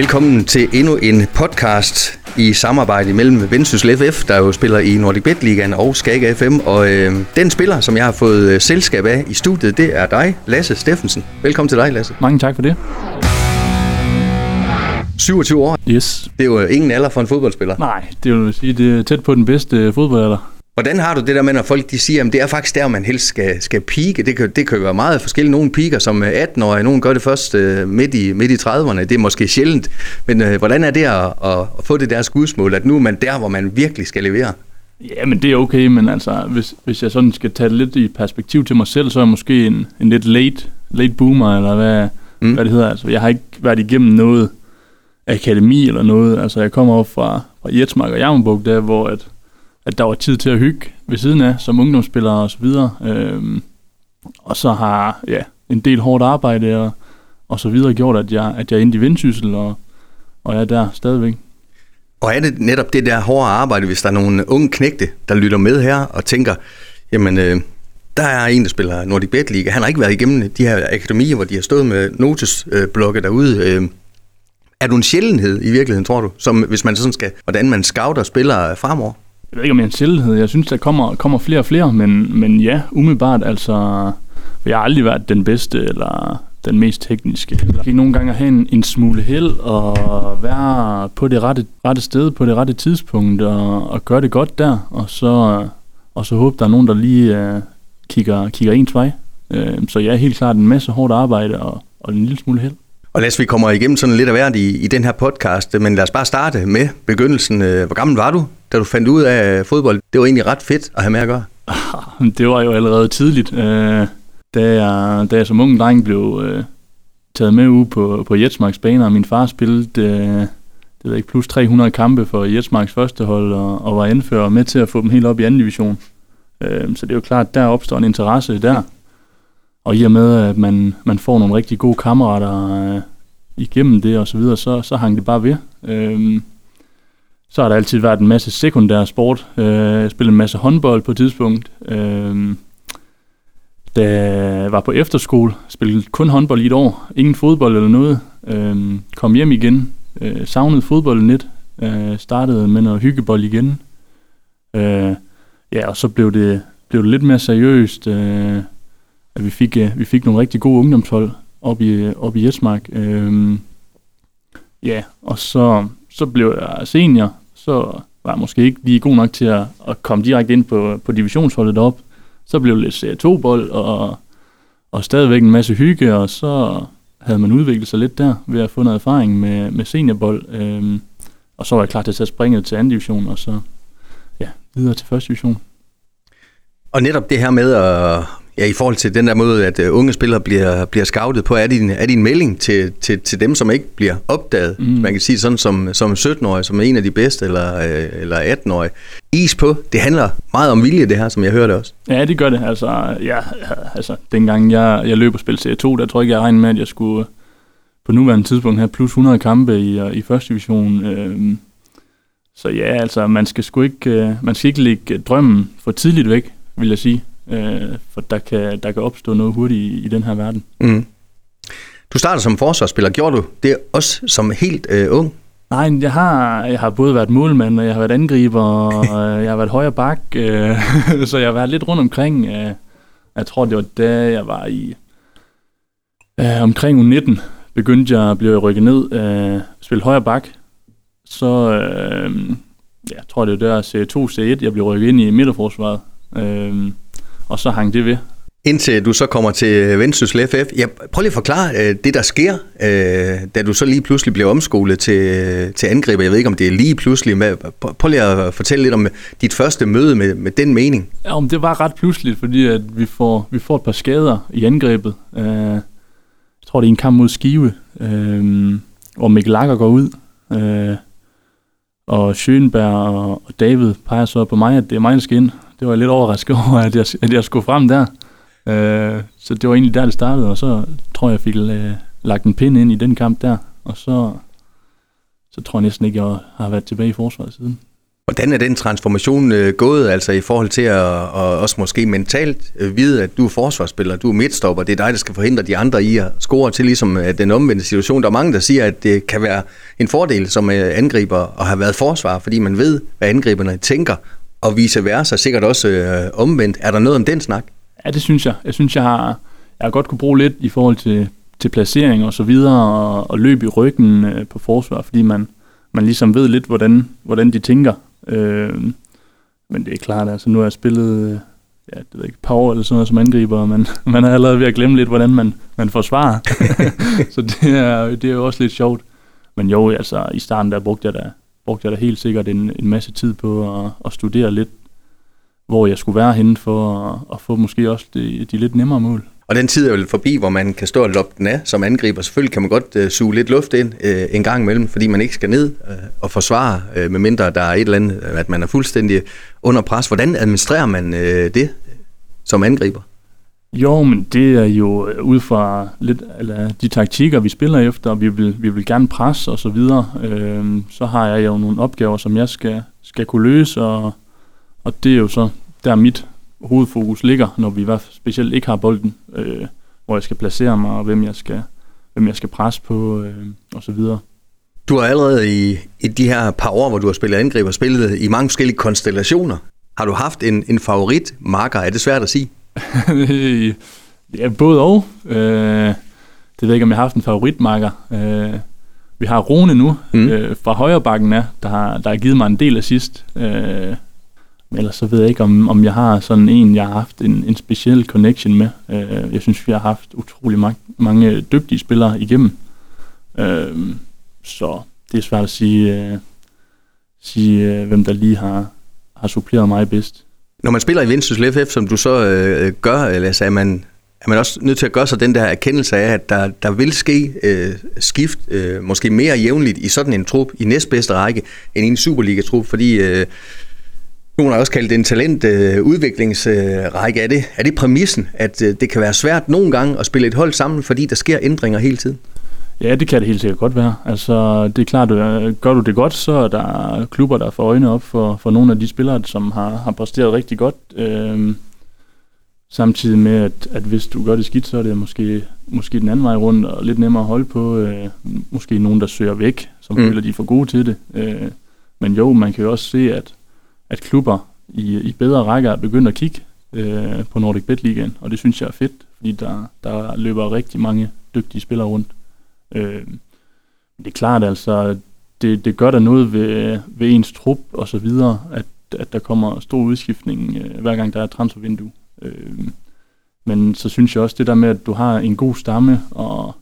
Velkommen til endnu en podcast i samarbejde mellem Vendsyssel FF, der jo spiller i Nordic Bet Ligaen og Skaga FM. Og øh, den spiller, som jeg har fået øh, selskab af i studiet, det er dig, Lasse Steffensen. Velkommen til dig, Lasse. Mange tak for det. 27 år. Yes. Det er jo ingen alder for en fodboldspiller. Nej, det vil sige, det er tæt på den bedste fodboldalder. Hvordan har du det der med, når folk de siger, at det er faktisk der, man helst skal, skal pike? Det kan, det kan jo være meget forskelligt. Nogle piker som 18-årige, nogle gør det først uh, midt, i, midt i 30'erne. Det er måske sjældent. Men uh, hvordan er det at, at, at få det der skudsmål, at nu er man der, hvor man virkelig skal levere? Ja, men det er okay, men altså, hvis, hvis jeg sådan skal tage det lidt i perspektiv til mig selv, så er jeg måske en, en lidt late, late boomer, eller hvad, mm. hvad det hedder. Altså, jeg har ikke været igennem noget akademi eller noget. Altså, jeg kommer op fra, fra Jetsmark og Jammerbuk, der hvor at, at der var tid til at hygge ved siden af, som ungdomsspiller og så videre. Øhm, og så har ja, en del hårdt arbejde og, og så videre gjort, at jeg, at jeg endte i Vendsyssel, og, og jeg er der stadigvæk. Og er det netop det der hårde arbejde, hvis der er nogle unge knægte, der lytter med her og tænker, jamen, øh, der er en, der spiller Nordic Bet League. Han har ikke været igennem de her akademier, hvor de har stået med notesblokke øh, derude. Øh, er du en sjældenhed i virkeligheden, tror du? Som hvis man sådan skal, hvordan man scouter spillere fremover? Jeg ved ikke, om jeg er en sjældenhed. Jeg synes, der kommer, kommer flere og flere, men, men ja, umiddelbart, altså, jeg har aldrig været den bedste, eller den mest tekniske. Jeg kan nogle gange have en, en smule held og være på det rette, rette sted på det rette tidspunkt og, og gøre det godt der, og så, og så håbe, der er nogen, der lige uh, kigger, kigger ens vej. Uh, så jeg er helt klart en masse hårdt arbejde og, og en lille smule held. Og lad os vi kommer igennem sådan lidt af hvert i, i den her podcast, men lad os bare starte med begyndelsen. Øh, hvor gammel var du, da du fandt ud af fodbold? Det var egentlig ret fedt at have med at gøre. Det var jo allerede tidligt. Øh, da, jeg, da jeg som ung dreng blev øh, taget med ude på, på Jetsmarks baner, og min far spillede øh, det ved ikke, plus 300 kampe for Jetsmarks første hold, og, og var anfører med til at få dem helt op i anden division. Øh, så det er jo klart, der opstår en interesse der. Og i og med, at man, man får nogle rigtig gode kammerater øh, igennem det og så videre, så, så hang det bare ved. Øh, så har der altid været en masse sekundær sport. Øh, jeg spillede en masse håndbold på et tidspunkt. Øh, da jeg var på efterskole, spillede kun håndbold i et år. Ingen fodbold eller noget. Øh, kom hjem igen. Øh, savnede fodbolden lidt. Øh, startede med noget hyggebold igen. Øh, ja, og så blev det, blev det lidt mere seriøst. Øh, at vi fik, øh, vi fik nogle rigtig gode ungdomshold op i, op i Jesmark. Øhm, ja, og så, så blev jeg senior, så var jeg måske ikke lige god nok til at, at komme direkte ind på, på divisionsholdet op. Så blev det lidt Serie 2-bold, og, og stadigvæk en masse hygge, og så havde man udviklet sig lidt der, ved at få noget erfaring med, med seniorbold. Øhm, og så var jeg klar til at tage springet til anden division, og så ja, videre til første division. Og netop det her med at, Ja, i forhold til den der måde, at uh, unge spillere bliver, bliver scoutet på, er din, er din melding til, til, til dem, som ikke bliver opdaget? Mm. Man kan sige sådan som, som 17-årig, som er en af de bedste, eller, uh, eller 18-årig. Is på, det handler meget om vilje, det her, som jeg hørte også. Ja, det gør det. Altså, ja, altså dengang jeg, jeg løb og spillede Serie 2, der tror jeg ikke, jeg regnede med, at jeg skulle på nuværende tidspunkt have plus 100 kampe i, i første division. Øhm, så ja, altså, man skal sgu ikke, man skal ikke lægge drømmen for tidligt væk, vil jeg sige øh, for der kan, der kan opstå noget hurtigt i, i den her verden. Mm. Du startede som forsvarsspiller. Gjorde du det også som helt øh, ung? Nej, jeg har, jeg har både været målmand, og jeg har været angriber, og jeg har været højre bak, øh, så jeg har været lidt rundt omkring. Øh, jeg tror, det var da jeg var i øh, omkring U19, begyndte jeg at blive rykket ned, øh, spille højre bak. Så øh, jeg tror, det var der C2, C1, jeg blev rykket ind i midterforsvaret. Øh, og så hang det ved. Indtil du så kommer til Vendsyssel FF. Ja, prøv lige at forklare øh, det, der sker, øh, da du så lige pludselig bliver omskolet til, til angriber. Jeg ved ikke, om det er lige pludselig. Men prøv lige at fortælle lidt om dit første møde med, med den mening. Ja, om det var ret pludseligt, fordi at vi, får, vi får et par skader i angrebet. Øh, jeg tror, det er en kamp mod Skive, øh, hvor Mikkel Lager går ud. Øh, og Schönberg og David peger så på mig, at det er mig, der skal ind det var jeg lidt overrasket over, at jeg, at jeg skulle frem der. Øh, så det var egentlig der, det startede, og så tror jeg, jeg fik øh, lagt en pind ind i den kamp der, og så, så tror jeg næsten ikke, jeg har været tilbage i forsvaret siden. Hvordan er den transformation øh, gået, altså i forhold til at, og også måske mentalt øh, vide, at du er forsvarsspiller, du er midtstopper, det er dig, der skal forhindre de andre i at score til ligesom øh, den omvendte situation. Der er mange, der siger, at det kan være en fordel som øh, angriber at have været forsvar, fordi man ved, hvad angriberne tænker, og vice versa, sikkert også øh, omvendt. Er der noget om den snak? Ja, det synes jeg. Jeg synes, jeg har, jeg har godt kunne bruge lidt i forhold til, til placering og så videre, og, og løb i ryggen øh, på forsvar, fordi man, man ligesom ved lidt, hvordan, hvordan de tænker. Øh, men det er klart, altså nu har jeg spillet ja, det ved ikke, et par år eller sådan noget som angriber, men man er allerede ved at glemme lidt, hvordan man, man forsvarer. så det er, det er jo også lidt sjovt. Men jo, altså i starten der brugte jeg da, brugte jeg da helt sikkert en, en masse tid på at, at studere lidt, hvor jeg skulle være henne for at, at få måske også de, de lidt nemmere mål. Og den tid er jo forbi, hvor man kan stå og loppe den af som angriber. Selvfølgelig kan man godt øh, suge lidt luft ind øh, en gang imellem, fordi man ikke skal ned øh, og forsvare, øh, medmindre der er et eller andet, at man er fuldstændig under pres. Hvordan administrerer man øh, det som angriber? Jo, men det er jo øh, ud fra lidt eller de taktikker, vi spiller efter, og vi vil, vi vil gerne presse og så videre. Øhm, så har jeg jo nogle opgaver, som jeg skal, skal kunne løse, og, og det er jo så der mit hovedfokus ligger, når vi i hvert fald specielt ikke har bolden, øh, hvor jeg skal placere mig, og hvem jeg skal, hvem jeg skal presse på, øh, og så videre. Du har allerede i, i de her par år, hvor du har spillet angriber, spillet i mange forskellige konstellationer. Har du haft en, en favorit marker? Er det svært at sige? ja, både og. Øh, det ved jeg ikke, om jeg har haft en favoritmarker. Øh, vi har Rune nu, mm. øh, fra højre bakken af, der har, der har givet mig en del af sidst. Øh, men ellers så ved jeg ikke, om, om jeg har sådan en, jeg har haft en, en speciel connection med. Øh, jeg synes, vi har haft utrolig mange, mange dygtige spillere igennem. Øh, så det er svært at sige, øh, sige øh, hvem der lige har, har suppleret mig bedst. Når man spiller i Vendsyssel FF, som du så øh, gør, eller er man, er man også nødt til at gøre sig den der erkendelse af, at der, der vil ske øh, skift, øh, måske mere jævnligt i sådan en trup, i næstbedste række, end i en Superliga-trup, fordi øh, nogen har også kaldt det en talentudviklingsrække. Øh, er, det, er det præmissen, at øh, det kan være svært nogle gange at spille et hold sammen, fordi der sker ændringer hele tiden? Ja, det kan det helt sikkert godt være. Altså, det er klart, at gør du det godt, så er der klubber, der får øjne op for, for nogle af de spillere, som har, har præsteret rigtig godt. Øhm, samtidig med, at, at hvis du gør det skidt, så er det måske, måske den anden vej rundt, og lidt nemmere at holde på. Øh, måske nogen, der søger væk, som mm. føler, de er for gode til det. Øh, men jo, man kan jo også se, at, at klubber i, i bedre rækker er begyndt at kigge øh, på Nordic Bet Ligaen, og det synes jeg er fedt, fordi der, der løber rigtig mange dygtige spillere rundt. Øh, det er klart altså, det, det gør der noget ved, ved ens trup og så videre, at, at der kommer stor udskiftning øh, hver gang der er et transfervindue. Øh, men så synes jeg også det der med, at du har en god stamme og,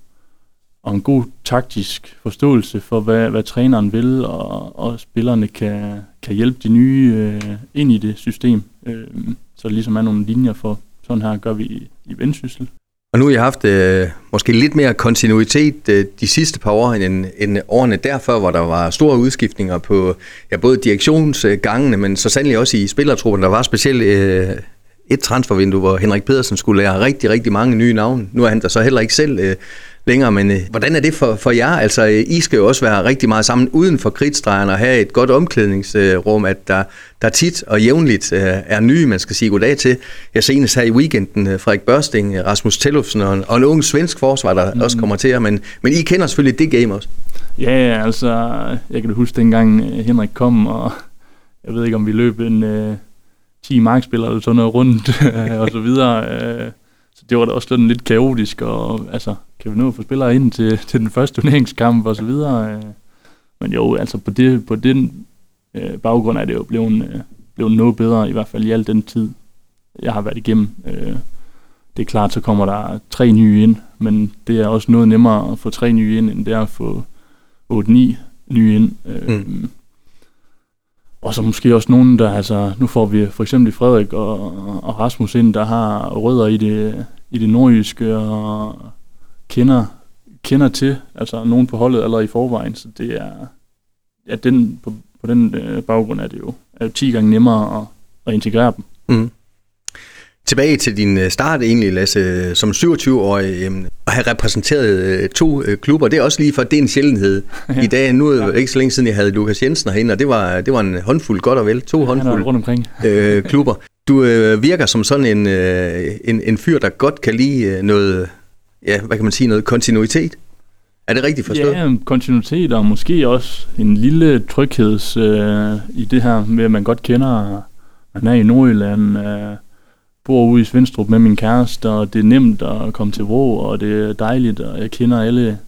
og en god taktisk forståelse for, hvad, hvad træneren vil, og, og spillerne kan, kan hjælpe de nye øh, ind i det system. Øh, så der ligesom er nogle linjer for, sådan her gør vi i, i Vendsyssel. Og nu har jeg haft øh, måske lidt mere kontinuitet øh, de sidste par år end, end årene derfor, hvor der var store udskiftninger på ja, både direktionsgangene, men så sandelig også i spillertruppen. Der var specielt øh, et transfervindue, hvor Henrik Pedersen skulle lære rigtig, rigtig mange nye navne. Nu er han der så heller ikke selv øh, længere, men øh, hvordan er det for, for jer? Altså, øh, I skal jo også være rigtig meget sammen uden for kridtstregerne og have et godt omklædningsrum, at der, der tit og jævnligt øh, er nye, man skal sige goddag til. Jeg senest her i weekenden øh, Frederik Børsting, Rasmus Tellufsen og en, og en ung svensk forsvar, der mm. også kommer til jer, men, men I kender selvfølgelig det game også. Ja, altså, jeg kan huske dengang øh, Henrik kom, og jeg ved ikke, om vi løb en... Øh 10 markspillere eller sådan noget rundt og så videre. Øh, så det var da også sådan lidt kaotisk, og altså, kan vi nå at få spillere ind til, til den første turneringskamp og så videre. Øh, men jo, altså på, det, på den øh, baggrund er det jo blevet, øh, blevet noget bedre, i hvert fald i al den tid, jeg har været igennem. Øh, det er klart, så kommer der tre nye ind, men det er også noget nemmere at få tre nye ind, end det er at få 8-9 nye ind. Øh, mm. Og så måske også nogen, der altså, nu får vi for eksempel Frederik og, og Rasmus ind, der har rødder i det, i det nordjyske og kender, kender til, altså nogen på holdet allerede i forvejen, så det er, ja, den, på, på den øh, baggrund er det jo, er jo 10 gange nemmere at, at integrere dem. Mm. Tilbage til din øh, start egentlig, Lasse, som 27-årig, øh, at have repræsenteret øh, to øh, klubber, det er også lige for, det er en sjældenhed ja. i dag. Nu er det ja. ikke så længe siden, jeg havde Lukas Jensen herinde, og det var, det var en håndfuld godt og vel, to håndfulde rundt omkring. øh, klubber. Du øh, virker som sådan en, øh, en, en fyr, der godt kan lide øh, noget, ja, hvad kan man sige, noget kontinuitet. Er det rigtigt forstået? Ja, kontinuitet og måske også en lille trygheds øh, i det her med, at man godt kender, man er i Nordjylland, øh, bor ude i Svendstrup med min kæreste, og det er nemt at komme til Vrå, og det er dejligt, og jeg kender alle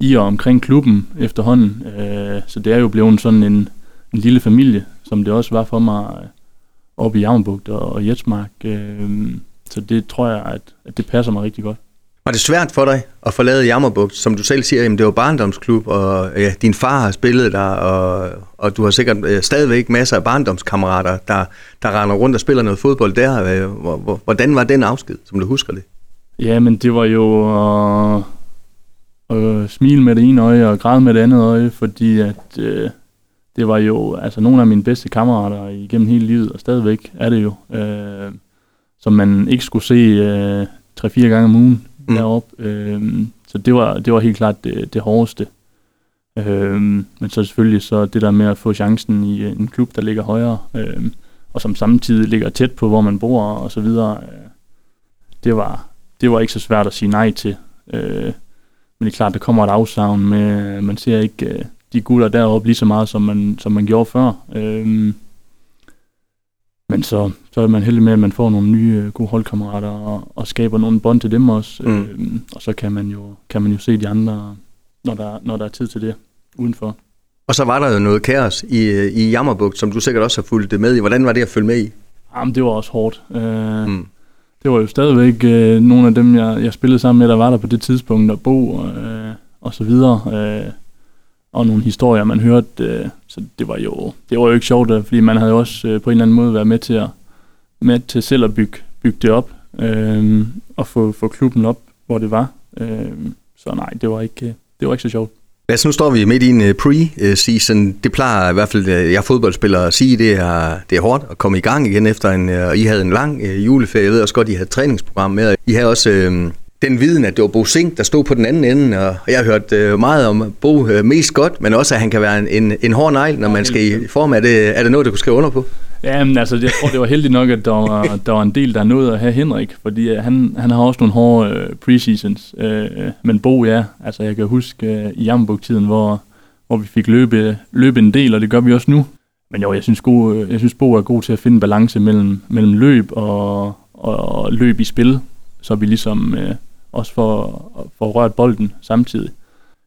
i og omkring klubben efterhånden. Øh, så det er jo blevet sådan en, en lille familie, som det også var for mig øh, oppe i Javnbugt og, og Jetsmark. Øh, så det tror jeg, at, at det passer mig rigtig godt. Var det svært for dig at forlade Jammerbugt? Som du selv siger, jamen det var barndomsklub, og ja, din far har spillet der, og, og du har sikkert øh, stadigvæk masser af barndomskammerater, der, der render rundt og spiller noget fodbold der. Øh, hvordan var den afsked, som du husker det? Ja, men det var jo at, at smile med det ene øje og græde med det andet øje, fordi at, øh, det var jo altså nogle af mine bedste kammerater igennem hele livet, og stadigvæk er det jo, øh, som man ikke skulle se øh, 3-4 gange om ugen mm. deroppe. Øh, så det var, det var helt klart det, det hårdeste. Øh, men så selvfølgelig så det der med at få chancen i øh, en klub, der ligger højere, øh, og som samtidig ligger tæt på, hvor man bor og så videre, øh, det, var, det var ikke så svært at sige nej til. Øh, men det er klart, der kommer et afsavn med, man ser ikke øh, de gutter deroppe lige så meget, som man, som man gjorde før. Øh, men så, så er man heldig med, at man får nogle nye øh, gode holdkammerater og, og skaber nogle bånd til dem også. Mm. Øh, og så kan man, jo, kan man jo se de andre, når der, når der er tid til det udenfor. Og så var der jo noget kaos i, øh, i Jammerbugt, som du sikkert også har fulgt med i. Hvordan var det at følge med i? Jamen, det var også hårdt. Øh, mm. Det var jo stadigvæk øh, nogle af dem, jeg, jeg spillede sammen med, der var der på det tidspunkt, og Bo øh, og så videre. Øh, og nogle historier, man hørte. Øh, så det var jo det var jo ikke sjovt, øh, fordi man havde jo også øh, på en eller anden måde været med til at med til selv at bygge, bygge det op øh, og få, få klubben op, hvor det var. Øh, så nej, det var ikke øh, det var ikke så sjovt. Altså, nu står vi midt i en øh, pre-season. Det plejer i hvert fald jeg fodboldspiller at sige, det er, det er hårdt at komme i gang igen efter en, og I havde en lang juleferie. Jeg ved også godt, I havde et træningsprogram med. I havde også øh, den viden, at det var Bo Sink, der stod på den anden ende, og jeg har hørt øh, meget om Bo øh, mest godt, men også, at han kan være en, en, en hård negl, når man skal i form. Er det, er det noget, du kunne skrive under på? Ja, men altså, jeg tror, det var heldigt nok, at der var, der var en del, der nåede at have Henrik, fordi øh, han, han har også nogle hårde øh, preseasons. Øh, øh men Bo, ja, altså jeg kan huske øh, i Jammerburg-tiden, hvor, hvor vi fik løbe, løbe en del, og det gør vi også nu. Men jo, jeg synes, gode, øh, jeg synes Bo er god til at finde balance mellem, mellem løb og, og løb i spil, så vi ligesom... Øh, også for, for rørt bolden samtidig.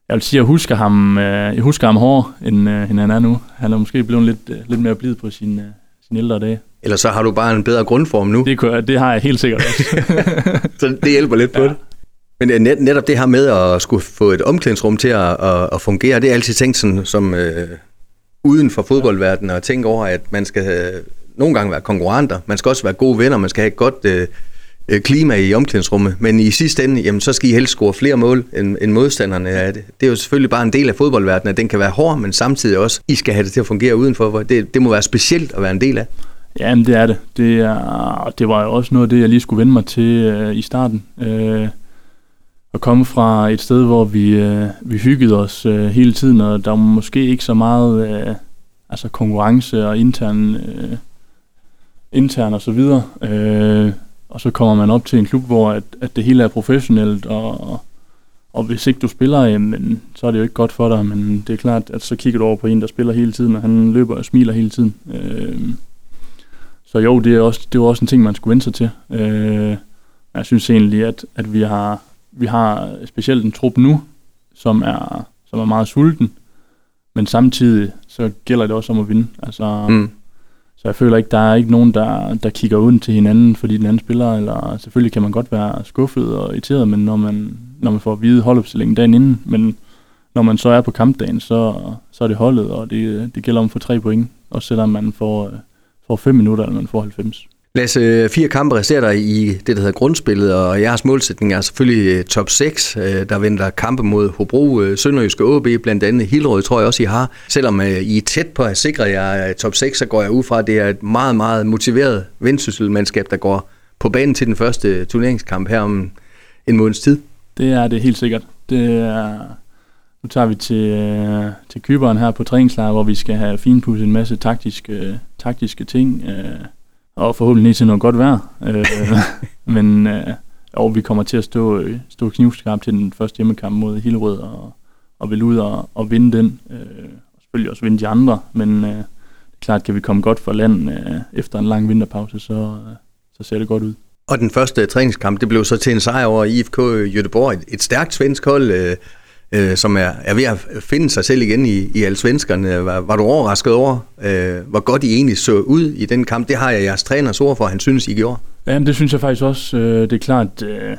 Jeg vil sige, at jeg husker ham, øh, jeg husker ham hårdere, end, øh, end han er nu. Han er måske blevet lidt, øh, lidt mere blid på sin, sin ældre dage. Eller så har du bare en bedre grundform nu. Det, kunne, det har jeg helt sikkert også. så det hjælper lidt på ja. det. Men net, netop det her med at skulle få et omklædningsrum til at, at, at fungere, det er altid tænkt sådan, som øh, uden for fodboldverdenen, og tænke over, at man skal øh, nogle gange være konkurrenter, man skal også være gode venner, man skal have et godt Øh, Øh, klima i omklædningsrummet, men i sidste ende, jamen, så skal I helst score flere mål end, end modstanderne af det. Det er jo selvfølgelig bare en del af fodboldverdenen, at den kan være hård, men samtidig også, I skal have det til at fungere udenfor. Det, det må være specielt at være en del af. Ja, men det er det. Det, er, det var jo også noget af det, jeg lige skulle vende mig til øh, i starten. Øh, at komme fra et sted, hvor vi, øh, vi hyggede os øh, hele tiden, og der var måske ikke så meget øh, altså konkurrence og intern, øh, intern og så videre. Øh, og så kommer man op til en klub, hvor at, at det hele er professionelt, og, og hvis ikke du spiller, jamen, så er det jo ikke godt for dig, men det er klart, at så kigger du over på en, der spiller hele tiden, og han løber og smiler hele tiden. Øh, så jo, det er, også, det er også en ting, man skulle vende sig til. Øh, jeg synes egentlig, at, at vi, har, vi har specielt en trup nu, som er, som er meget sulten, men samtidig så gælder det også om at vinde. Altså, mm. Så jeg føler ikke, der er ikke nogen, der, der kigger ud til hinanden, fordi den anden spiller, eller selvfølgelig kan man godt være skuffet og irriteret, men når man, når man får at vide holdopstillingen dagen inden, men når man så er på kampdagen, så, så er det holdet, og det, det gælder om at få tre point, også selvom man får, øh, får fem minutter, eller man får 90. Lasse, fire kampe resterer der i det, der hedder grundspillet, og jeres målsætning er selvfølgelig øh, top 6. Øh, der venter kampe mod Hobro, øh, Sønderjyske OB, blandt andet Hillerød, tror jeg også, I har. Selvom I er tæt på at sikre jer top 6, så går jeg ud fra, at det er et meget, meget motiveret vendsysselmandskab, der går på banen til den første turneringskamp her om en måneds tid. Det er det helt sikkert. Det er, nu tager vi til, til Kyberen her på træningslejr, hvor vi skal have finpudset en masse taktiske, taktiske ting, øh, og forhåbentlig til noget godt vejr. Øh, men øh, og vi kommer til at stå, øh, stå knivskarpt til den første hjemmekamp mod Hillerød, og, og vil ud og, og vinde den. Øh, og selvfølgelig også vinde de andre, men øh, klart kan vi komme godt for land øh, efter en lang vinterpause, så, øh, så ser det godt ud. Og den første træningskamp, det blev så til en sejr over IFK Göteborg, et, et stærkt svensk hold, øh, øh, som er, er ved at finde sig selv igen i, i alle svenskerne. Var, var du overrasket over, øh, hvor godt I egentlig så ud i den kamp? Det har jeg jeres træners ord for, han synes, I gjorde. Ja, det synes jeg faktisk også. Øh, det er klart, øh,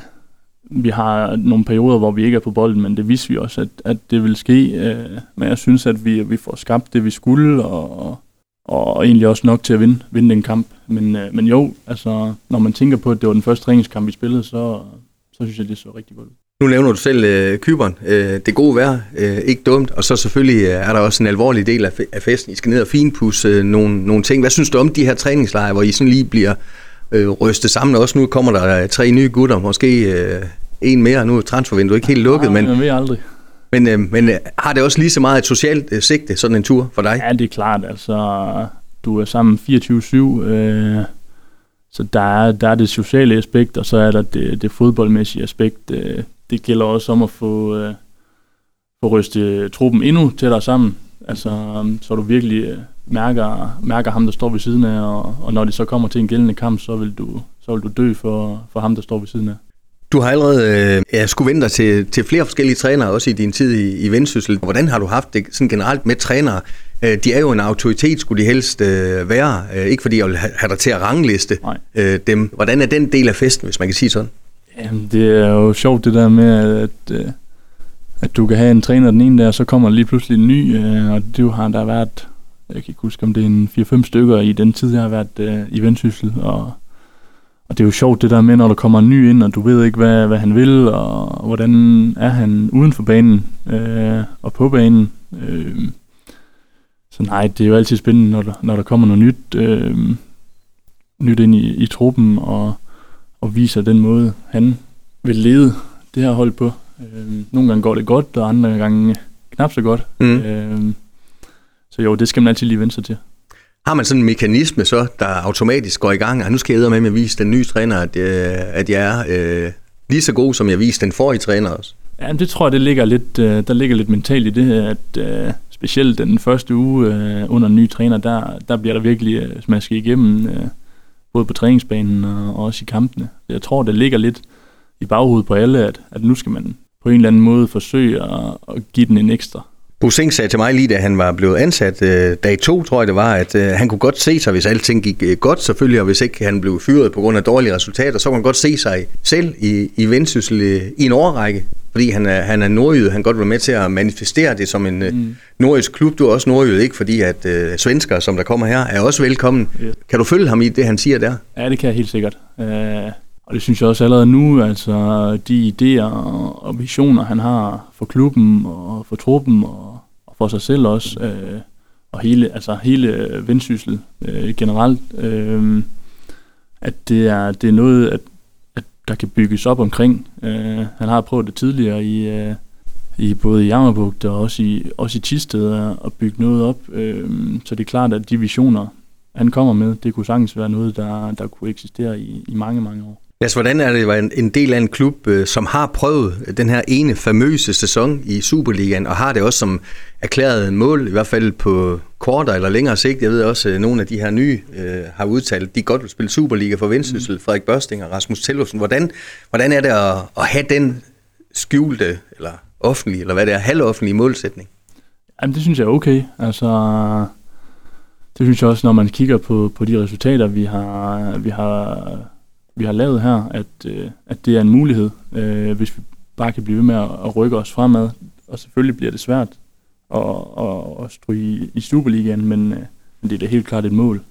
vi har nogle perioder, hvor vi ikke er på bolden, men det vidste vi også, at, at det vil ske. Øh, men jeg synes, at vi, vi får skabt det, vi skulle, og, og egentlig også nok til at vinde, vinde den kamp. Men, øh, men jo, altså, når man tænker på, at det var den første træningskamp, vi spillede, så, så synes jeg, det så rigtig godt ud. Nu nævner du selv øh, Kyberen. Øh, det gode vejr, øh, ikke dumt. Og så selvfølgelig øh, er der også en alvorlig del af, af festen. I skal ned og finpudse øh, nogle, nogle ting. Hvad synes du om de her træningslejre, hvor I sådan lige bliver øh, rystet sammen? Også nu kommer der tre nye gutter, måske øh, en mere. Nu er transfervinduet ikke helt lukket. Nej, men, jeg ved aldrig. Men, øh, men øh, har det også lige så meget et socialt øh, sigte, sådan en tur for dig? Ja, det er klart. Altså, du er sammen 24-7, øh, så der er, der er det sociale aspekt, og så er der det, det fodboldmæssige aspekt. Øh, det gælder også om at få, øh, få rystet truppen endnu tættere sammen, altså, så du virkelig øh, mærker, mærker ham, der står ved siden af, og, og når det så kommer til en gældende kamp, så vil du, så vil du dø for, for ham, der står ved siden af. Du har allerede øh, ja, skulle vente dig til, til flere forskellige trænere, også i din tid i, i Vendsyssel. Hvordan har du haft det sådan generelt med trænere? Øh, de er jo en autoritet, skulle de helst øh, være. Øh, ikke fordi jeg vil have dig til at rangliste øh, dem. Hvordan er den del af festen, hvis man kan sige sådan? Jamen, det er jo sjovt det der med, at, øh, at du kan have en træner den ene der, og så kommer der lige pludselig en ny, øh, og det har der været, jeg kan ikke huske, om det er en 4-5 stykker i den tid, jeg har været øh, i Vendsyssel, og og det er jo sjovt det der med, når der kommer en ny ind, og du ved ikke, hvad, hvad han vil, og hvordan er han uden for banen øh, og på banen. Øh, så nej, det er jo altid spændende, når der, når der kommer noget nyt, øh, nyt ind i, i truppen, og, og viser den måde, han vil lede det her hold på. Øh, nogle gange går det godt, og andre gange knap så godt. Mm. Øh, så jo, det skal man altid lige vende sig til. Har man sådan en mekanisme så, der automatisk går i gang, og nu skal jeg med at vise den nye træner, at, øh, at jeg er øh, lige så god, som jeg viste den forrige træner også? Ja, det tror jeg, det ligger lidt, øh, der ligger lidt mentalt i det, at øh, specielt den første uge øh, under en ny træner, der, der bliver der virkelig øh, smasket igennem, øh, både på træningsbanen og, også i kampene. Jeg tror, det ligger lidt i baghovedet på alle, at, at nu skal man på en eller anden måde forsøge at, at give den en ekstra Busing sagde til mig lige, da han var blevet ansat øh, dag to, tror jeg det var, at øh, han kunne godt se sig, hvis alting gik øh, godt selvfølgelig, og hvis ikke han blev fyret på grund af dårlige resultater, så kunne han godt se sig selv i, i vendsyssel øh, i en overrække. Fordi han er, han er nordjyd, han godt vil med til at manifestere det som en øh, mm. nordjysk klub. Du er også nordjyd, ikke? Fordi at øh, svensker, som der kommer her, er også velkommen. Yeah. Kan du følge ham i det, han siger der? Ja, det kan jeg helt sikkert. Uh, og det synes jeg også allerede nu, altså de idéer og visioner, han har for klubben og for truppen og, og for sig selv også, øh, og hele, altså hele vendsyssel øh, generelt, øh, at det er, det er noget, at, at der kan bygges op omkring. Øh, han har prøvet det tidligere i, øh, i både i Jammerbugt og også i, også i Tisted at bygge noget op. Øh, så det er klart, at de visioner, han kommer med, det kunne sagtens være noget, der, der kunne eksistere i, i mange, mange år. Lars, hvordan er det at være en del af en klub, øh, som har prøvet den her ene famøse sæson i Superligaen, og har det også som erklæret mål, i hvert fald på kortere eller længere sigt. Jeg ved også, at nogle af de her nye øh, har udtalt, at de godt vil spille Superliga for Vendsyssel, mm. Frederik Børsting og Rasmus Tellufsen. Hvordan, hvordan er det at, at have den skjulte, eller offentlige, eller hvad det er, halvoffentlige målsætning? Jamen, det synes jeg er okay. Altså, det synes jeg også, når man kigger på, på de resultater, vi har, vi har vi har lavet her, at, øh, at det er en mulighed, øh, hvis vi bare kan blive ved med at, at rykke os fremad. Og selvfølgelig bliver det svært at, at, at stryge i, i Superligaen, men, øh, men det er da helt klart et mål.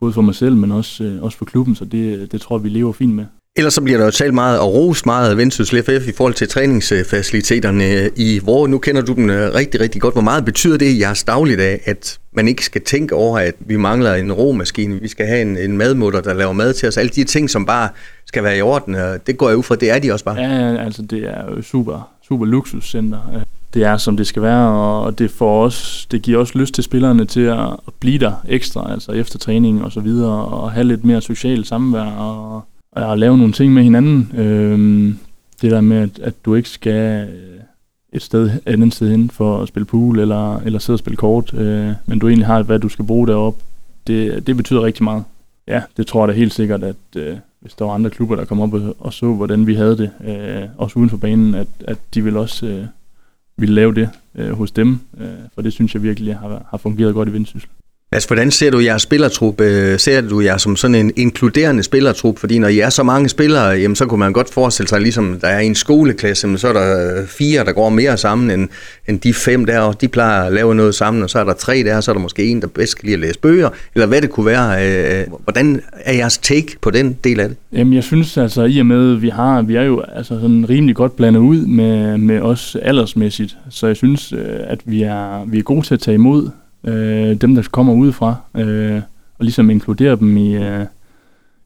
Både for mig selv, men også, øh, også for klubben, så det, det tror jeg, vi lever fint med. Ellers så bliver der jo talt meget og ros meget af Vendsyssel FF i forhold til træningsfaciliteterne øh, i hvor Nu kender du dem øh, rigtig, rigtig godt. Hvor meget betyder det i jeres dagligdag, at man ikke skal tænke over, at vi mangler en romaskine, vi skal have en, en madmutter, der laver mad til os. Alle de ting, som bare skal være i orden, øh, det går jeg ud fra, det er de også bare. Ja, altså det er jo super, super luksuscenter. Det er, som det skal være, og det, får os, det giver også lyst til spillerne til at blive der ekstra, altså efter træning og så videre, og have lidt mere socialt samvær og at lave nogle ting med hinanden. Øh, det der med, at, at du ikke skal øh, et sted, andet sted hen for at spille pool eller, eller sidde og spille kort, øh, men du egentlig har, hvad du skal bruge derop. Det, det betyder rigtig meget. Ja, det tror jeg da helt sikkert, at øh, hvis der var andre klubber, der kom op og, og så, hvordan vi havde det, øh, også uden for banen, at, at de ville også øh, ville lave det øh, hos dem, øh, for det synes jeg virkelig har, har fungeret godt i Vendsyssel. Altså, hvordan ser du jeres spillertrup? Øh, ser du jer som sådan en inkluderende spillertrup? Fordi når I er så mange spillere, jamen, så kunne man godt forestille sig, ligesom der er en skoleklasse, men så er der øh, fire, der går mere sammen end, end de fem der, og de plejer at lave noget sammen, og så er der tre der, og så er der måske en, der bedst kan lide at læse bøger, eller hvad det kunne være. Øh, hvordan er jeres take på den del af det? Jamen, jeg synes altså, i og med, vi har, vi er jo altså sådan rimelig godt blandet ud med, med os aldersmæssigt, så jeg synes, at vi er, vi er gode til at tage imod øh, dem, der kommer udefra, øh, og ligesom inkludere dem i, øh,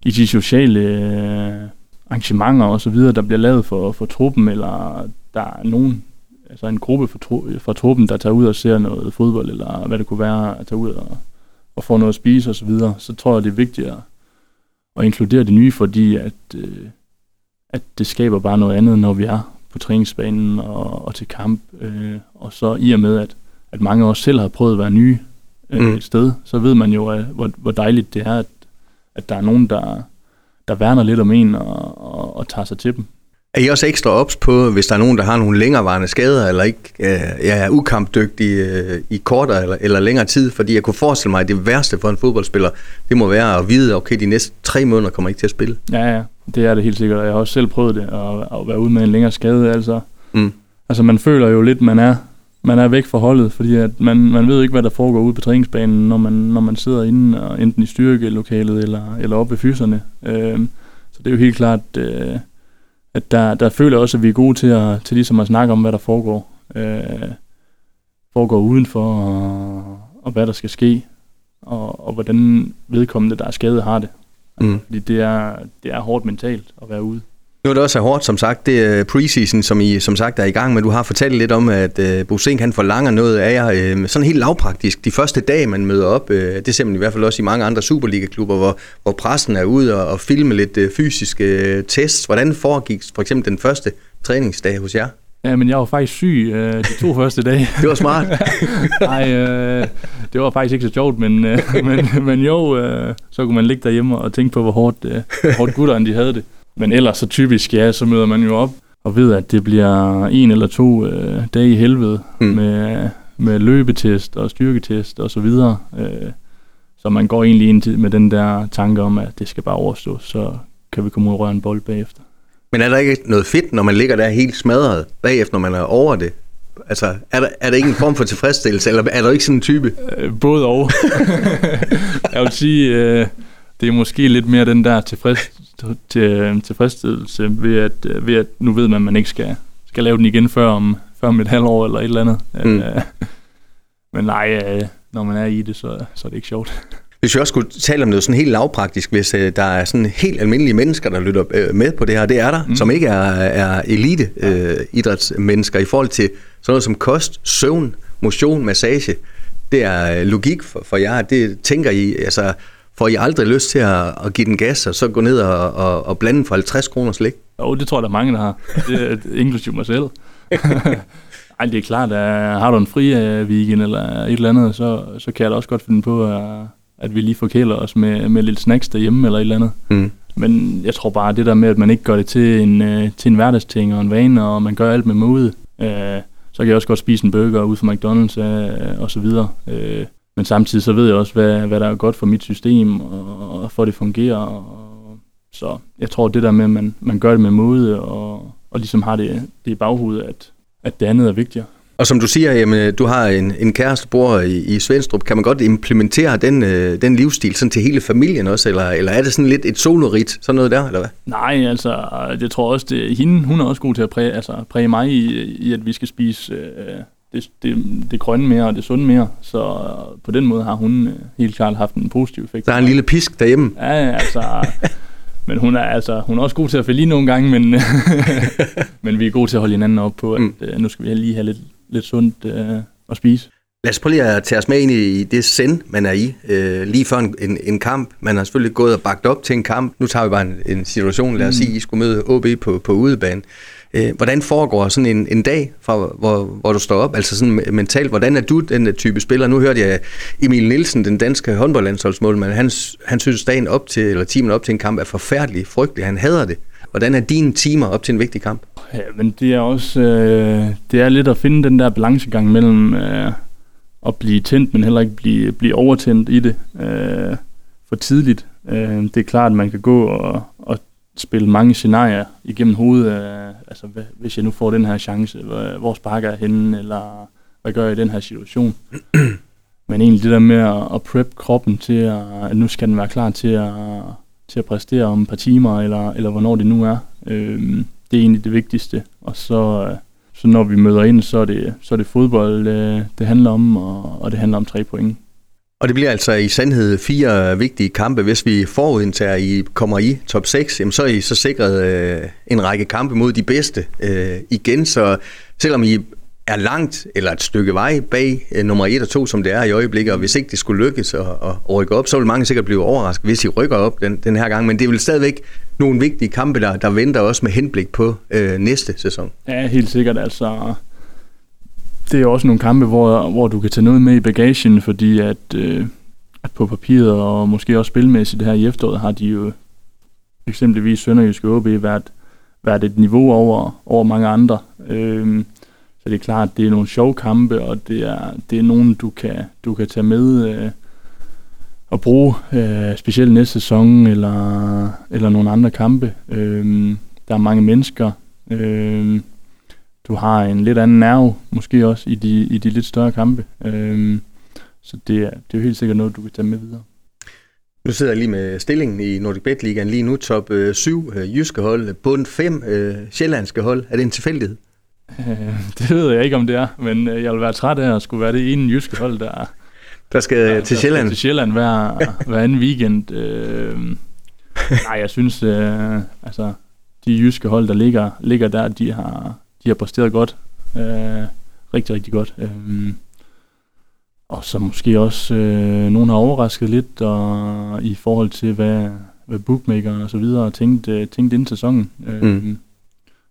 i de sociale øh, arrangementer og så videre, der bliver lavet for, for truppen, eller der er nogen, altså en gruppe for, tru, for truppen, der tager ud og ser noget fodbold, eller hvad det kunne være, at tage ud og, og få noget at spise og så videre, så tror jeg, det er vigtigt at, at inkludere det nye, fordi at, øh, at det skaber bare noget andet, når vi er på træningsbanen og, og til kamp, øh, og så i og med, at at mange også selv har prøvet at være nye øh, mm. et sted, så ved man jo, at, hvor, hvor dejligt det er, at, at der er nogen, der, der værner lidt om en og, og, og tager sig til dem. Er I også ekstra ops på, hvis der er nogen, der har nogle længerevarende skader, eller ikke øh, er ukampdygtige øh, i kortere eller, eller længere tid? Fordi jeg kunne forestille mig, at det værste for en fodboldspiller, det må være at vide, okay, de næste tre måneder kommer ikke til at spille. Ja, ja, det er det helt sikkert. Jeg har også selv prøvet det, at, at være ude med en længere skade. Altså, mm. altså man føler jo lidt, man er man er væk fra holdet, fordi at man, man ved ikke, hvad der foregår ude på træningsbanen, når man, når man sidder inde, og enten i styrkelokalet eller, eller oppe ved fyserne. Øh, så det er jo helt klart, øh, at der, der føler jeg også, at vi er gode til, at, til ligesom at snakke om, hvad der foregår. Øh, foregår udenfor, og, og hvad der skal ske, og, og hvordan vedkommende, der er skadet, har det. Mm. Fordi det er, det er hårdt mentalt at være ude. Nu er det også hårdt, som sagt. Det er preseason, som I som sagt er i gang, men du har fortalt lidt om, at øh, Bosink han forlanger noget af jer. Uh, sådan helt lavpraktisk. De første dage, man møder op, uh, det ser man i hvert fald også i mange andre Superliga-klubber, hvor, hvor pressen er ude og, og filme lidt uh, fysiske uh, tests. Hvordan foregik for eksempel den første træningsdag hos jer? Ja, men jeg var faktisk syg øh, de to første dage. det var smart. Nej, øh, det var faktisk ikke så sjovt, men, øh, men, men jo, øh, så kunne man ligge derhjemme og tænke på, hvor hårdt, øh, hårdt gutterne de havde det. Men ellers så typisk, ja, så møder man jo op og ved, at det bliver en eller to øh, dage i helvede mm. med, med løbetest og styrketest og så videre. Øh, så man går egentlig ind med den der tanke om, at det skal bare overstå, så kan vi komme ud og røre en bold bagefter. Men er der ikke noget fedt, når man ligger der helt smadret bagefter, når man er over det? Altså, er der, er der ikke en form for tilfredsstillelse, eller er der ikke sådan en type? Øh, både og. jeg vil sige, øh, det er måske lidt mere den der tilfreds, til, tilfredsstillelse ved at, ved at nu ved man, at man ikke skal, skal lave den igen før om, før om et halvt år eller et eller andet. Mm. Uh, men nej, når man er i det, så, så er det ikke sjovt. Hvis vi også skulle tale om noget sådan helt lavpraktisk, hvis uh, der er sådan helt almindelige mennesker, der lytter uh, med på det her, det er der, mm. som ikke er, er elite uh, idrætsmennesker i forhold til sådan noget som kost, søvn, motion, massage. Det er logik for, for jer. Det tænker I, altså Får I aldrig lyst til at, at give den gas, og så gå ned og, og, og blande for 50 kroner slik? Jo, det tror jeg, der er mange, der har. Det, inklusive mig selv. Ej, det er klart, at har du en fri uh, weekend eller et eller andet, så, så kan jeg da også godt finde på, at, at vi lige forkæler os med, med lidt snacks derhjemme eller et eller andet. Mm. Men jeg tror bare, det der med, at man ikke gør det til en, til en hverdagsting og en vane, og man gør alt med mode, uh, så kan jeg også godt spise en burger ud fra McDonald's uh, og så videre. Uh, men samtidig så ved jeg også, hvad, hvad der er godt for mit system, og, og for at det fungerer. Og, så jeg tror, det der med, at man, man gør det med måde, og, og ligesom har det, det i baghovedet, at, at det andet er vigtigere. Og som du siger, jamen, du har en, en kæreste, bor i, i Svendstrup. Kan man godt implementere den, øh, den livsstil sådan til hele familien også, eller, eller er det sådan lidt et solorit, sådan noget der, eller hvad? Nej, altså, jeg tror også, det, hende, hun er også god til at præge, altså, præge mig i, i, at vi skal spise øh, det, det, det grønne mere og det sunde mere. Så øh, på den måde har hun øh, helt klart haft en positiv effekt. Der er en lille pisk derhjemme. Ja, altså... men hun er, altså, hun er også god til at falde lige nogle gange, men, men vi er gode til at holde hinanden op på, at mm. øh, nu skal vi lige have lidt, lidt sundt øh, at spise. Lad os prøve lige at tage os med ind i det send, man er i. Øh, lige før en, en kamp. Man har selvfølgelig gået og bagt op til en kamp. Nu tager vi bare en, en situation. Lad os mm. sige, I skulle møde OB på, på udebane. Øh, hvordan foregår sådan en, en dag, fra, hvor, hvor du står op? Altså sådan mentalt, hvordan er du den øh, type spiller? Nu hørte jeg Emil Nielsen, den danske håndboldlandsholdsmålmand, han, han synes dagen op til, eller timen op til en kamp er forfærdelig, frygtelig. Han hader det. Hvordan er dine timer op til en vigtig kamp? Ja, men det er også øh, det er lidt at finde den der balancegang mellem øh, at blive tændt, men heller ikke blive, blive overtændt i det øh, for tidligt. Øh, det er klart, at man kan gå og, og spille mange scenarier igennem hovedet. Øh, altså, hvad, hvis jeg nu får den her chance, hvor, hvor sparker jeg henne, eller hvad gør jeg i den her situation? Men egentlig det der med at, at prep kroppen til, at, at nu skal den være klar til at, til at præstere om et par timer, eller, eller hvornår det nu er. Øh, det er egentlig det vigtigste. Og så, øh, så når vi møder ind, så er det, så er det fodbold, øh, det handler om, og, og det handler om tre point. Og det bliver altså i sandhed fire vigtige kampe. Hvis vi forudindtager, at I kommer i top 6, jamen så er I så sikret øh, en række kampe mod de bedste øh, igen. Så selvom I er langt eller et stykke vej bag øh, nummer 1 og 2, som det er i øjeblikket, og hvis ikke det skulle lykkes at, at rykke op, så vil mange sikkert blive overrasket, hvis I rykker op den, den her gang. Men det vil stadigvæk nogle vigtige kampe, der, der venter også med henblik på øh, næste sæson. Ja, helt sikkert. Altså, det er også nogle kampe, hvor, hvor du kan tage noget med i bagagen, fordi at, øh, at på papiret og måske også spilmæssigt her i efteråret, har de jo eksempelvis Sønderjyske OB været, været et niveau over, over mange andre. Øh, så det er klart, at det er nogle sjove kampe, og det er, det er nogen, du kan, du kan tage med øh, og bruge, øh, specielt næste sæson eller, eller nogle andre kampe. Øh, der er mange mennesker. Øh, du har en lidt anden nerve, måske også i de, i de lidt større kampe. Øh, så det er, det er jo helt sikkert noget, du kan tage med videre. Nu sidder jeg lige med stillingen i Nordic Bet Ligaen lige nu. Top 7 øh, øh, jyske hold, bund 5 øh, sjællandske hold. Er det en tilfældighed? Øh, det ved jeg ikke, om det er, men jeg vil være træt af at skulle være det ene jyske hold, der, der skal der, til Sjælland. Der skal til Sjælland hver, hver anden weekend. Øh, nej, jeg synes, øh, altså, de jyske hold, der ligger, ligger der, de har, de har præsteret godt. Øh, rigtig, rigtig godt. Øh, og så måske også øh, nogen har overrasket lidt og, i forhold til, hvad, hvad bookmakeren og så videre tænkt, øh, tænkt inden sæsonen. Øh, mm.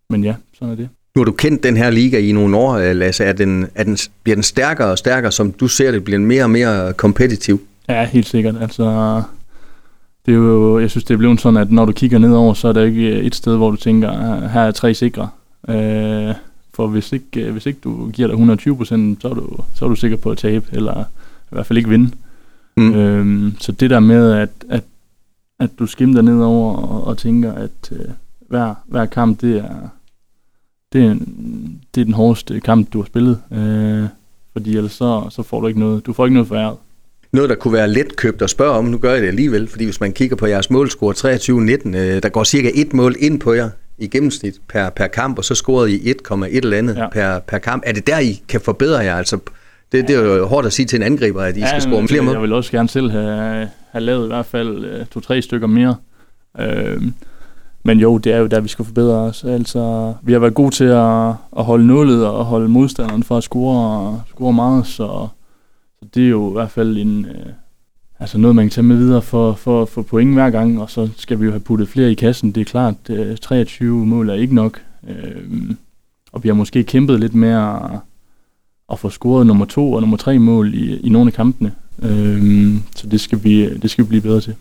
Men ja, sådan er det. Nu har du kendt den her liga i nogle år, øh, Lasse. Er den, er den, bliver den stærkere og stærkere, som du ser det? Bliver den mere og mere kompetitiv? Ja, helt sikkert. Altså, det er jo, jeg synes, det er blevet sådan, at når du kigger nedover, så er der ikke et sted, hvor du tænker, her er tre sikre. Øh, for hvis ikke, hvis ikke du giver dig 120 procent, så, er du, så er du sikker på at tabe, eller i hvert fald ikke vinde. Mm. Øh, så det der med, at, at, at du skimter nedover og, og tænker, at øh, hver, hver kamp, det er, det er, det er den hårdeste kamp, du har spillet. Øh, fordi ellers så, så får du ikke noget. Du får ikke noget foræret. Noget, der kunne være let købt at spørge om, nu gør jeg det alligevel, fordi hvis man kigger på jeres målscore 23-19, øh, der går cirka et mål ind på jer i gennemsnit per, per kamp, og så scorede I 1,1 eller andet ja. per, per kamp. Er det der, I kan forbedre jer? Altså, det, det er jo hårdt at sige til en angriber, at I ja, skal score flere mål. Jeg vil også gerne selv have, have lavet i hvert fald øh, to-tre stykker mere. Øh, men jo, det er jo der, vi skal forbedre os. Altså, vi har været gode til at, at holde nullet og holde modstanderen for at score, score meget, så, så det er jo i hvert fald en, øh, altså noget, man kan tage med videre for, for at få point hver gang, og så skal vi jo have puttet flere i kassen. Det er klart, øh, 23 mål er ikke nok, øh, og vi har måske kæmpet lidt med at, at få scoret nummer to og nummer tre mål i, i nogle af kampene. Øh, så det skal, vi, det skal vi blive bedre til.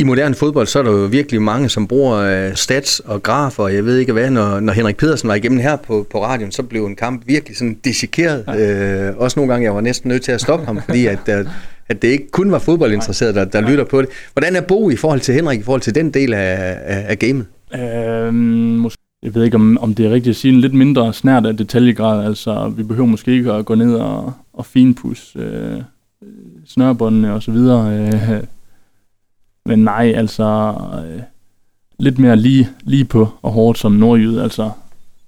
I moderne fodbold, så er der jo virkelig mange, som bruger uh, stats og grafer, og jeg ved ikke hvad, når, når Henrik Pedersen var igennem her på, på radioen, så blev en kamp virkelig sådan dissekeret. Ja. Uh, også nogle gange, jeg var næsten nødt til at stoppe ham, fordi at, uh, at det ikke kun var fodboldinteresserede, der, der lytter på det. Hvordan er Bo i forhold til Henrik, i forhold til den del af, af, af gamet? Øhm, måske jeg ved ikke, om, om det er rigtigt at sige en lidt mindre snært af detaljegrad. Altså, vi behøver måske ikke at gå ned og, og finpus øh, snørbåndene og så videre. Øh, men nej, altså øh, lidt mere lige, lige på og hårdt som nordjyd. Altså,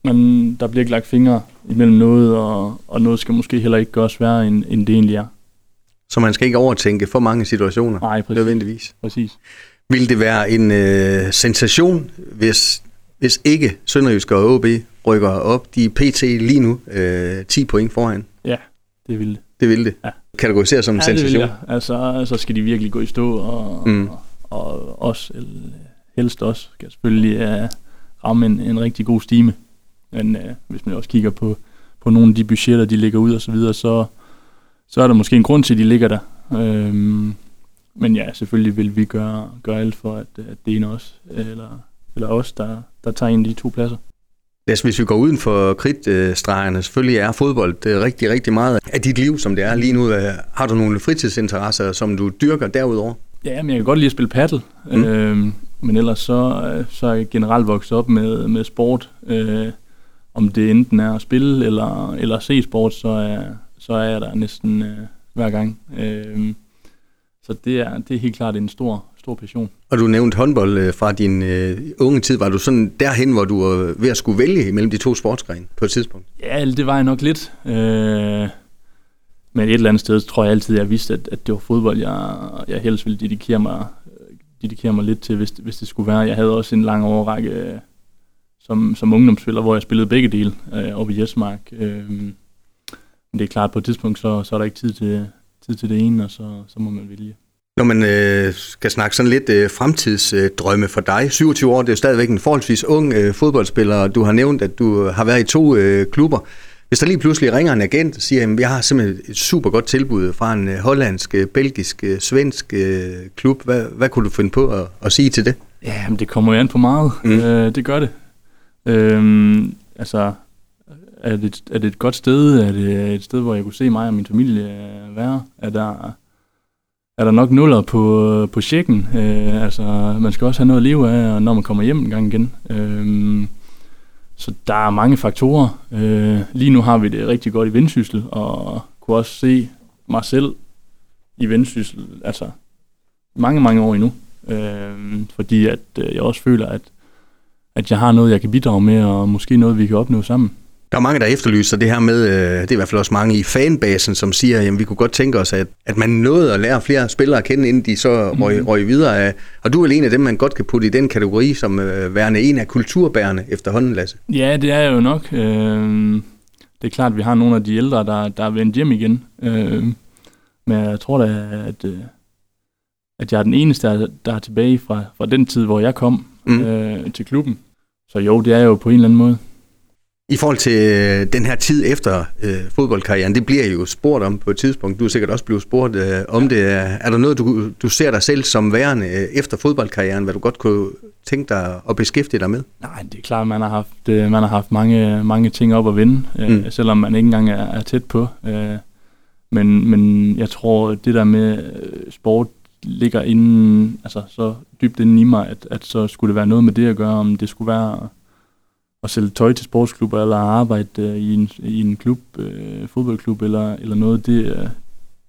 men der bliver ikke lagt fingre imellem noget, og, og noget skal måske heller ikke gøres værre, end, end det egentlig er. Så man skal ikke overtænke for mange situationer? Nej, præcis. Nødvendigvis. præcis. Vil det være en øh, sensation, hvis, hvis ikke Sønderjysk og OB rykker op? De er pt. lige nu øh, 10 point foran. Ja, det vil det. Det vil det. Ja. Kategoriseres som en Ja, sensation. det. Altså, så skal de virkelig gå i stå, og, Mm. og, og os, eller helst også, skal selvfølgelig uh, ramme en, en rigtig god stime. Men uh, hvis man også kigger på, på nogle af de budgetter, de ligger ud og så videre, så, så er der måske en grund til, at de ligger der. Øhm, men ja, selvfølgelig vil vi gøre, gøre alt for, at, at det er os, eller, eller os, der, der tager en af de to pladser. Lad hvis vi går uden for kridtstregerne, selvfølgelig er fodbold det er rigtig, rigtig meget af dit liv, som det er lige nu. Øh, Har du nogle fritidsinteresser, som du dyrker derudover? Ja, men jeg kan godt lide at spille paddle. Mm. Mm. Øhm, men ellers så, øh, så er jeg generelt vokset op med, med sport. Øh, om det enten er at spille eller, eller se sport, så er, så er jeg der næsten øh, hver gang. Øh, så det er, det er helt klart en stor, stor passion. Og du nævnte håndbold øh, fra din øh, unge tid. Var du sådan derhen, hvor du var ved at skulle vælge imellem de to sportsgrene på et tidspunkt? Ja, det var jeg nok lidt. Øh, men et eller andet sted tror jeg altid, jeg vidste, at, at det var fodbold, jeg, jeg helst ville dedikere mig, dedikere mig lidt til, hvis, hvis det skulle være. Jeg havde også en lang overrække øh, som, som ungdomsspiller, hvor jeg spillede begge dele øh, oppe i Jesmark. Øh, men det er klart, på et tidspunkt, så, så er der ikke tid til, tid til det ene, og så, så må man vælge. Når man øh, skal snakke sådan lidt øh, fremtidsdrømme for dig, 27 år, det er jo stadigvæk en forholdsvis ung øh, fodboldspiller, og du har nævnt, at du har været i to øh, klubber. Hvis der lige pludselig ringer en agent og siger, at jeg har simpelthen et super godt tilbud fra en øh, hollandsk, øh, belgisk, øh, svensk øh, klub, hvad, hvad kunne du finde på at, at sige til det? Ja, men det kommer jo an på meget. Mm. Øh, det gør det. Øhm, altså, er det, er det et godt sted? Er det et sted, hvor jeg kunne se mig og min familie øh, være? Er der, er der nok nuller på, på checken? Øh, altså, man skal også have noget at leve af, når man kommer hjem en gang igen. Øh, så der er mange faktorer. Øh, lige nu har vi det rigtig godt i vendsyssel, og kunne også se mig selv i vendsyssel, altså mange, mange år endnu. Øh, fordi at øh, jeg også føler, at, at jeg har noget, jeg kan bidrage med, og måske noget, vi kan opnå sammen. Der er mange, der efterlyser det her med, øh, det er i hvert fald også mange i fanbasen, som siger, at vi kunne godt tænke os, at, at man nåede at lære flere spillere at kende, inden de så røg, Mhm. røg videre. af. Og du er vel en af dem, man godt kan putte i den kategori, som øh, værende en af kulturbærende efterhånden, Lasse. Ja, det er jo nok. Øh, det er klart, at vi har nogle af de ældre, der, der er vendt hjem igen. Øh, men jeg tror da, at, øh, at jeg er den eneste, der, der er tilbage fra, fra den tid, hvor jeg kom mm. øh, til klubben. Så jo, det er jo på en eller anden måde. I forhold til øh, den her tid efter øh, fodboldkarrieren, det bliver jo spurgt om på et tidspunkt. Du er sikkert også blevet spurgt øh, om det. Er er der noget, du, du ser dig selv som værende øh, efter fodboldkarrieren, hvad du godt kunne tænke dig at beskæftige dig med? Nej, det er klart, man har haft, øh, man har haft mange, mange ting op at vinde, øh, Mm. selvom man ikke engang er, er tæt på. Øh, men, men jeg tror, det der med øh, sport ligger inden, altså så dybt inde i mig, at, at så skulle det være noget med det at gøre, om det skulle være at sælge tøj til sportsklubber, eller arbejde øh, i, en, i en klub, øh, fodboldklub, eller, eller noget, det, øh,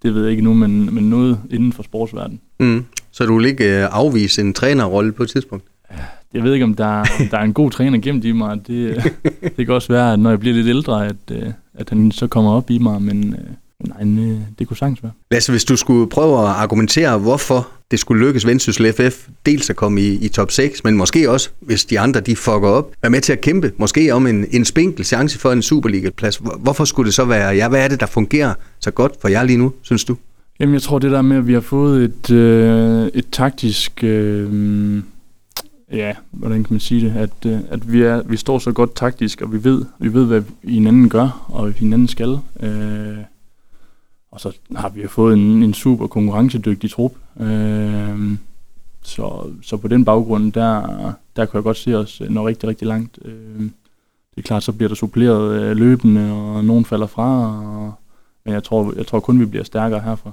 det ved jeg ikke nu, men, men noget inden for sportsverdenen. Mm. Så du vil ikke øh, afvise en trænerrolle på et tidspunkt? Jeg ved ikke, om der, om der er en god træner gemt i mig. Det, det kan også være, at når jeg bliver lidt ældre, at, øh, at han så kommer op i mig, men øh, nej, øh, det kunne sagtens være. Lasse, hvis du skulle prøve at argumentere, hvorfor det skulle lykkes Vendsyssel FF, dels at komme i, i top 6, men måske også, hvis de andre de fucker op, være med til at kæmpe, måske om en, en spinkel chance for en Superliga-plads. Hvor- Hvorfor skulle det så være ja, Hvad er det, der fungerer så godt for jer lige nu, synes du? Jamen, jeg tror, det der med, at vi har fået et, øh, et taktisk... Øh, ja, hvordan kan man sige det? At, øh, at vi, er, vi står så godt taktisk, og vi ved, vi ved hvad hinanden gør, og hvad hinanden skal. Øh, og så har vi jo fået en, en super konkurrencedygtig trup. Øh, så, så på den baggrund, der, der kan jeg godt se os nå rigtig, rigtig langt. Øh, det er klart, så bliver der suppleret øh, løbende, og nogen falder fra, og, men jeg tror, jeg tror kun, vi bliver stærkere herfra.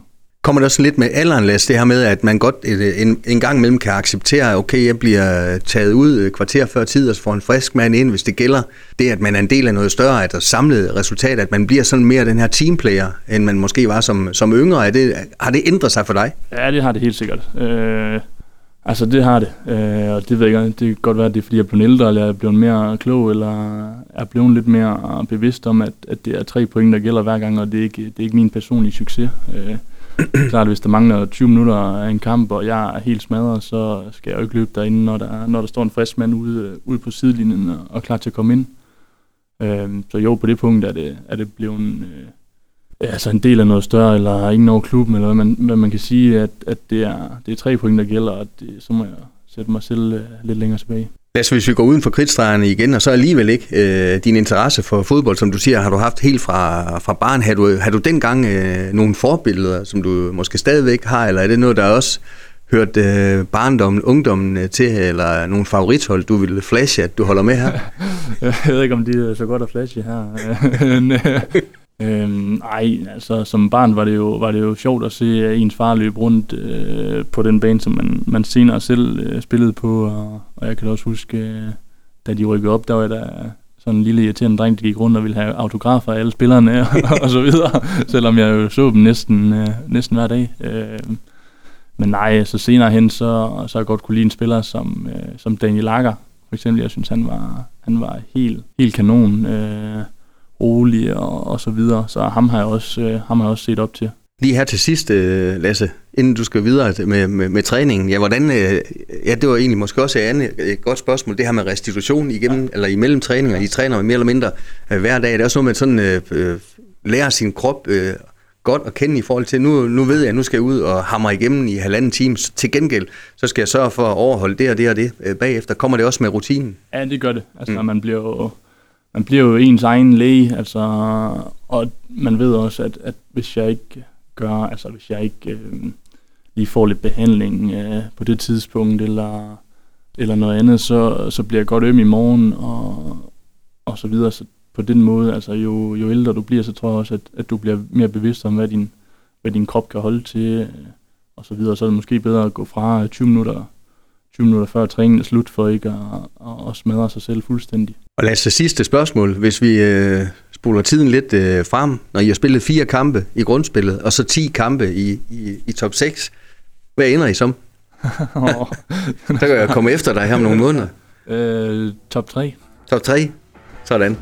Kommer der sådan lidt med alderen, Lasse, det her med, at man godt en, en gang imellem kan acceptere, okay, jeg bliver taget ud øh, kvarter før tid, og så får en frisk mand ind, hvis det gælder. Det, at man er en del af noget større, at der samlet resultat, at man bliver sådan mere den her teamplayer, end man måske var som, som yngre. Er det, har det ændret sig for dig? Ja, det har det helt sikkert. Øh, altså, det har det. Øh, og det ved jeg ikke, det kan godt være, at det er, fordi jeg er blevet ældre, eller jeg er blevet mere klog, eller er blevet lidt mere bevidst om, at, at det er tre point, der gælder hver gang, og det er ikke, det er ikke min personlige succes. Øh, klart, hvis der mangler 20 minutter af en kamp, og jeg er helt smadret, så skal jeg jo ikke løbe derinde, når der, når der står en frisk mand ude, ude på sidelinjen og, og klar til at komme ind. Øh, så jo, på det punkt er det, er det blevet øh, altså en del af noget større, eller ingen over klubben, eller hvad man, hvad man kan sige, at, at det, er, det er tre point, der gælder, og det, så må jeg sætte mig selv øh, lidt længere tilbage. Altså hvis vi går uden for kridtstregerne igen, og så alligevel ikke øh, din interesse for fodbold, som du siger, har du haft helt fra, fra barn. Har du, har du dengang øh, nogle forbilleder, som du måske stadigvæk har, eller er det noget, der også hørt øh, barndommen, ungdommen øh, til, eller nogle favorithold, du vil flashe, at du holder med her? jeg ved ikke, om de er så godt at flashe her. Øh, Øhm, ej, altså som barn var det jo, var det jo sjovt at se ens far løbe rundt øh, på den bane, som man, man senere selv øh, spillede på, og, og jeg kan også huske, øh, da de rykkede op, der var der sådan en lille irriterende dreng, der gik rundt og ville have autografer af alle spillerne og, og så videre, selvom jeg jo så dem næsten, øh, næsten hver dag. Øh, men nej, så senere hen, så, så jeg godt kunne lide en spiller som, øh, som Daniel Lager, for eksempel. Jeg synes, han var, han var helt, helt kanon. Øh, rolig og, og så videre. Så ham har jeg også, øh, ham har jeg også set op til. Lige her til sidst, øh, Lasse, inden du skal videre med, med, med træningen. Ja, hvordan, øh, ja, det var egentlig måske også et, et godt spørgsmål, det her med restitution igennem, ja. eller imellem træninger. I træner mere eller mindre øh, hver dag. Det er også noget, man sådan øh, lærer sin krop øh, godt at kende i forhold til, nu, nu ved jeg, at nu skal jeg ud og hamre igennem i halvanden time. Til gengæld, så skal jeg sørge for at overholde det og det og det bagefter. Kommer det også med rutinen? Ja, det gør det. Altså, mm. man bliver jo man bliver jo ens egen læge, altså, og man ved også, at, at hvis jeg ikke gør, altså hvis jeg ikke øh, lige får lidt behandling øh, på det tidspunkt, eller, eller noget andet, så, så bliver jeg godt øm i morgen, og, og så videre. Så på den måde, altså jo, jo ældre du bliver, så tror jeg også, at, at du bliver mere bevidst om, hvad din, hvad din krop kan holde til, øh, og så videre. Så er det måske bedre at gå fra 20 minutter 20 minutter før træningen er slut, for ikke at, at, at smadre sig selv fuldstændig. Og lad os til sidste spørgsmål. Hvis vi øh, spoler tiden lidt øh, frem, når I har spillet fire kampe i grundspillet, og så 10 kampe i, i, i top 6, hvad ender I som? Der kan jeg komme efter dig her om nogle måneder. Øh, top 3. Top 3? Sådan.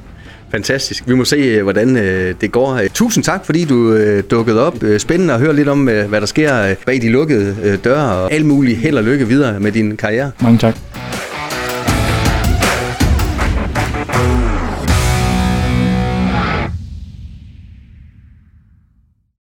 Fantastisk. Vi må se, øh, hvordan øh, det går. Øh, tusind tak, fordi du dukkede op. Spændende at høre lidt om, hvad der sker bag de lukkede døre, og alt muligt held og lykke videre med din karriere. Mange tak.